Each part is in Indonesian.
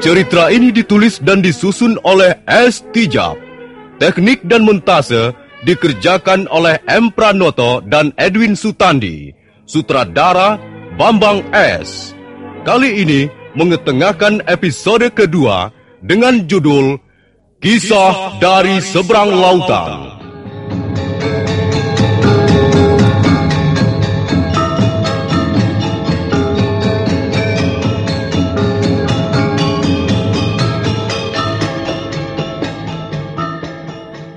Cerita ini ditulis dan disusun oleh S. Tijab. Teknik dan montase dikerjakan oleh M. Pranoto dan Edwin Sutandi. Sutradara Bambang S. Kali ini mengetengahkan episode kedua dengan judul Kisah dari Seberang Lautan.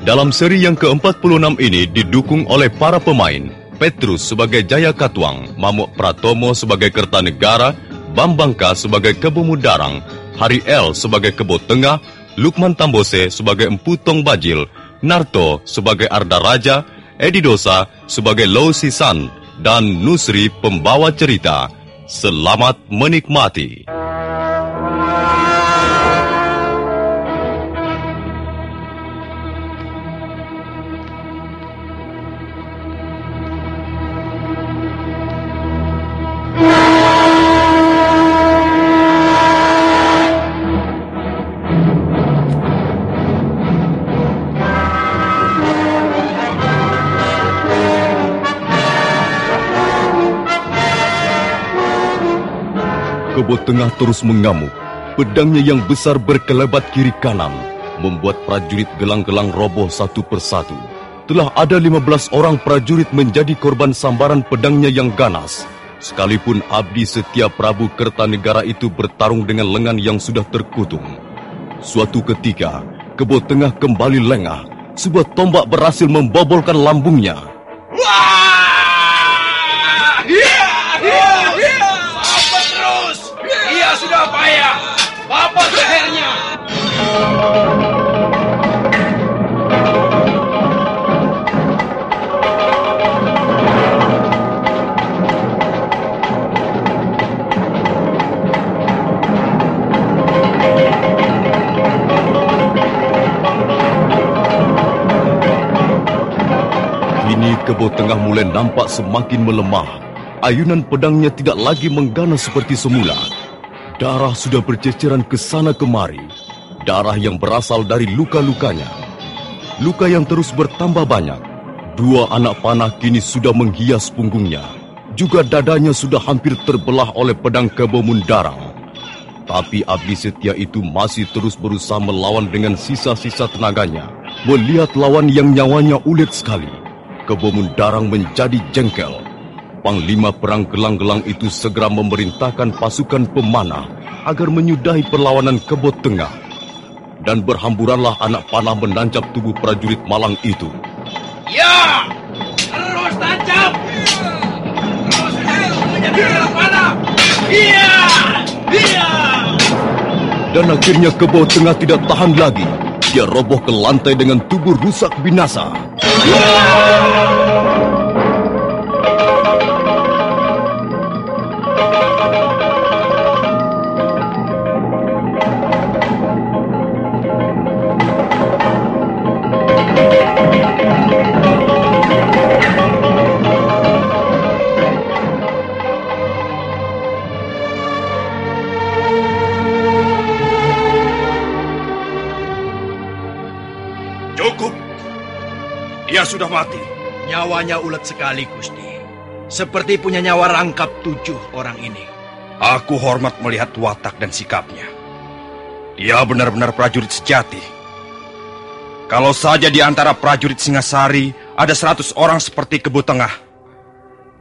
Dalam seri yang ke-46 ini didukung oleh para pemain Petrus sebagai Jaya Katuang, Mamuk Pratomo sebagai Kertanegara, Bambangka sebagai Kebo Mudarang, Hari L sebagai Kebo Tengah, Lukman Tambose sebagai Empu Tong Bajil, Narto sebagai Arda Raja, Edi Dosa sebagai Lo Sisan, dan Nusri pembawa cerita. Selamat menikmati. Kebo Tengah terus mengamuk. Pedangnya yang besar berkelebat kiri kanan, membuat prajurit gelang-gelang roboh satu persatu. Telah ada 15 orang prajurit menjadi korban sambaran pedangnya yang ganas. Sekalipun abdi setia Prabu Kertanegara itu bertarung dengan lengan yang sudah terkutung. Suatu ketika, Kebo Tengah kembali lengah. Sebuah tombak berhasil membobolkan lambungnya. Wah! Ya, ya, ya. Sudah payah. Bapak lehernya. Kini Kebo Tengah mulai nampak semakin melemah. ayunan pedangnya tidak lagi mengganas seperti semula. Darah sudah berceceran ke sana kemari. Darah yang berasal dari luka-lukanya. Luka yang terus bertambah banyak. Dua anak panah kini sudah menghias punggungnya. Juga dadanya sudah hampir terbelah oleh pedang kebo Mundarang. Tapi abdi setia itu masih terus berusaha melawan dengan sisa-sisa tenaganya. Melihat lawan yang nyawanya ulet sekali, Kebo Mundarang menjadi jengkel. Panglima perang gelang-gelang itu segera memerintahkan pasukan pemanah agar menyudahi perlawanan Kebo Tengah. Dan berhamburanlah anak panah menancap tubuh prajurit Malang itu. Ya! Terus tancap! Terus menjadi anak panah! Iya! Iya! Dan akhirnya Kebo Tengah tidak tahan lagi. Dia roboh ke lantai dengan tubuh rusak binasa. Cukup. Dia sudah mati. Nyawanya ulet sekali, Gusti. Seperti punya nyawa rangkap tujuh orang ini. Aku hormat melihat watak dan sikapnya. Dia benar-benar prajurit sejati. Kalau saja di antara prajurit Singasari ada seratus orang seperti Kebu Tengah,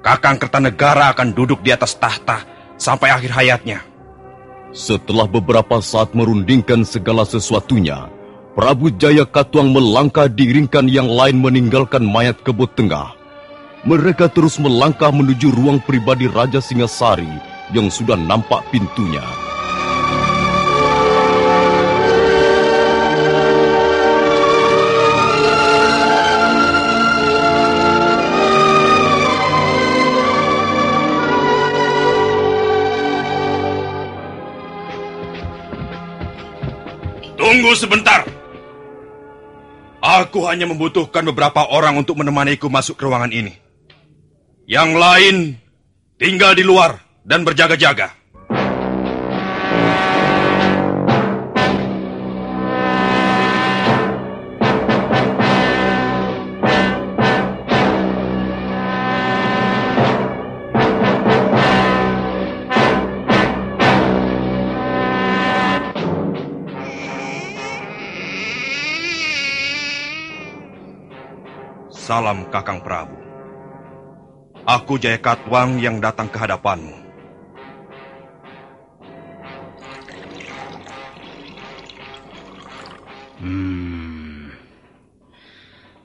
Kakang Kertanegara akan duduk di atas tahta sampai akhir hayatnya. Setelah beberapa saat merundingkan segala sesuatunya, Prabu Jaya Katuang melangkah diiringkan yang lain meninggalkan mayat kebut tengah. Mereka terus melangkah menuju ruang pribadi Raja Singasari yang sudah nampak pintunya. Tunggu sebentar. Aku hanya membutuhkan beberapa orang untuk menemaniku masuk ke ruangan ini. Yang lain tinggal di luar dan berjaga-jaga. Salam Kakang Prabu. Aku Jaya Katwang yang datang ke hadapanmu.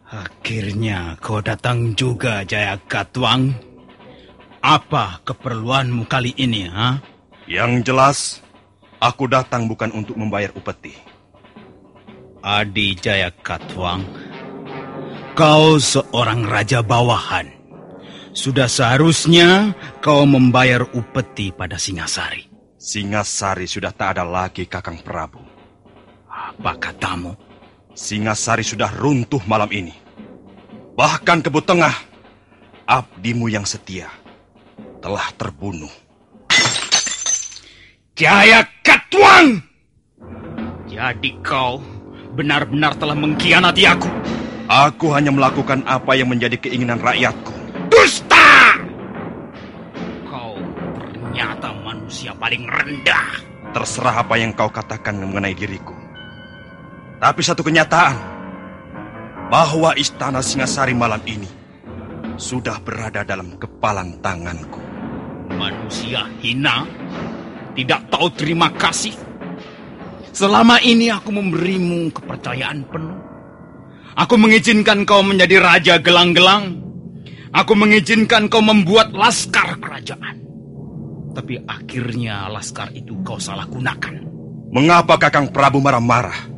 Akhirnya kau datang juga, Jaya Katwang. Apa keperluanmu kali ini, ha? Yang jelas, aku datang bukan untuk membayar upeti. Adi Jaya Katwang, kau seorang raja bawahan. Sudah seharusnya kau membayar upeti pada Singasari. Singasari sudah tak ada lagi Kakang Prabu. Apa katamu? Singasari sudah runtuh malam ini. Bahkan kebut tengah, abdimu yang setia, telah terbunuh. Jaya Katwang! Jadi kau benar-benar telah mengkhianati aku. Aku hanya melakukan apa yang menjadi keinginan rakyatku. Dusta! Kau ternyata manusia paling rendah. Terserah apa yang kau katakan mengenai diriku. Tapi satu kenyataan, bahwa istana Singasari malam ini sudah berada dalam kepalan tanganku. Manusia hina, tidak tahu terima kasih. Selama ini aku memberimu kepercayaan penuh. Aku mengizinkan kau menjadi raja gelang-gelang. Aku mengizinkan kau membuat laskar kerajaan. Tapi akhirnya laskar itu kau salah gunakan. Mengapa Kakang Prabu marah-marah?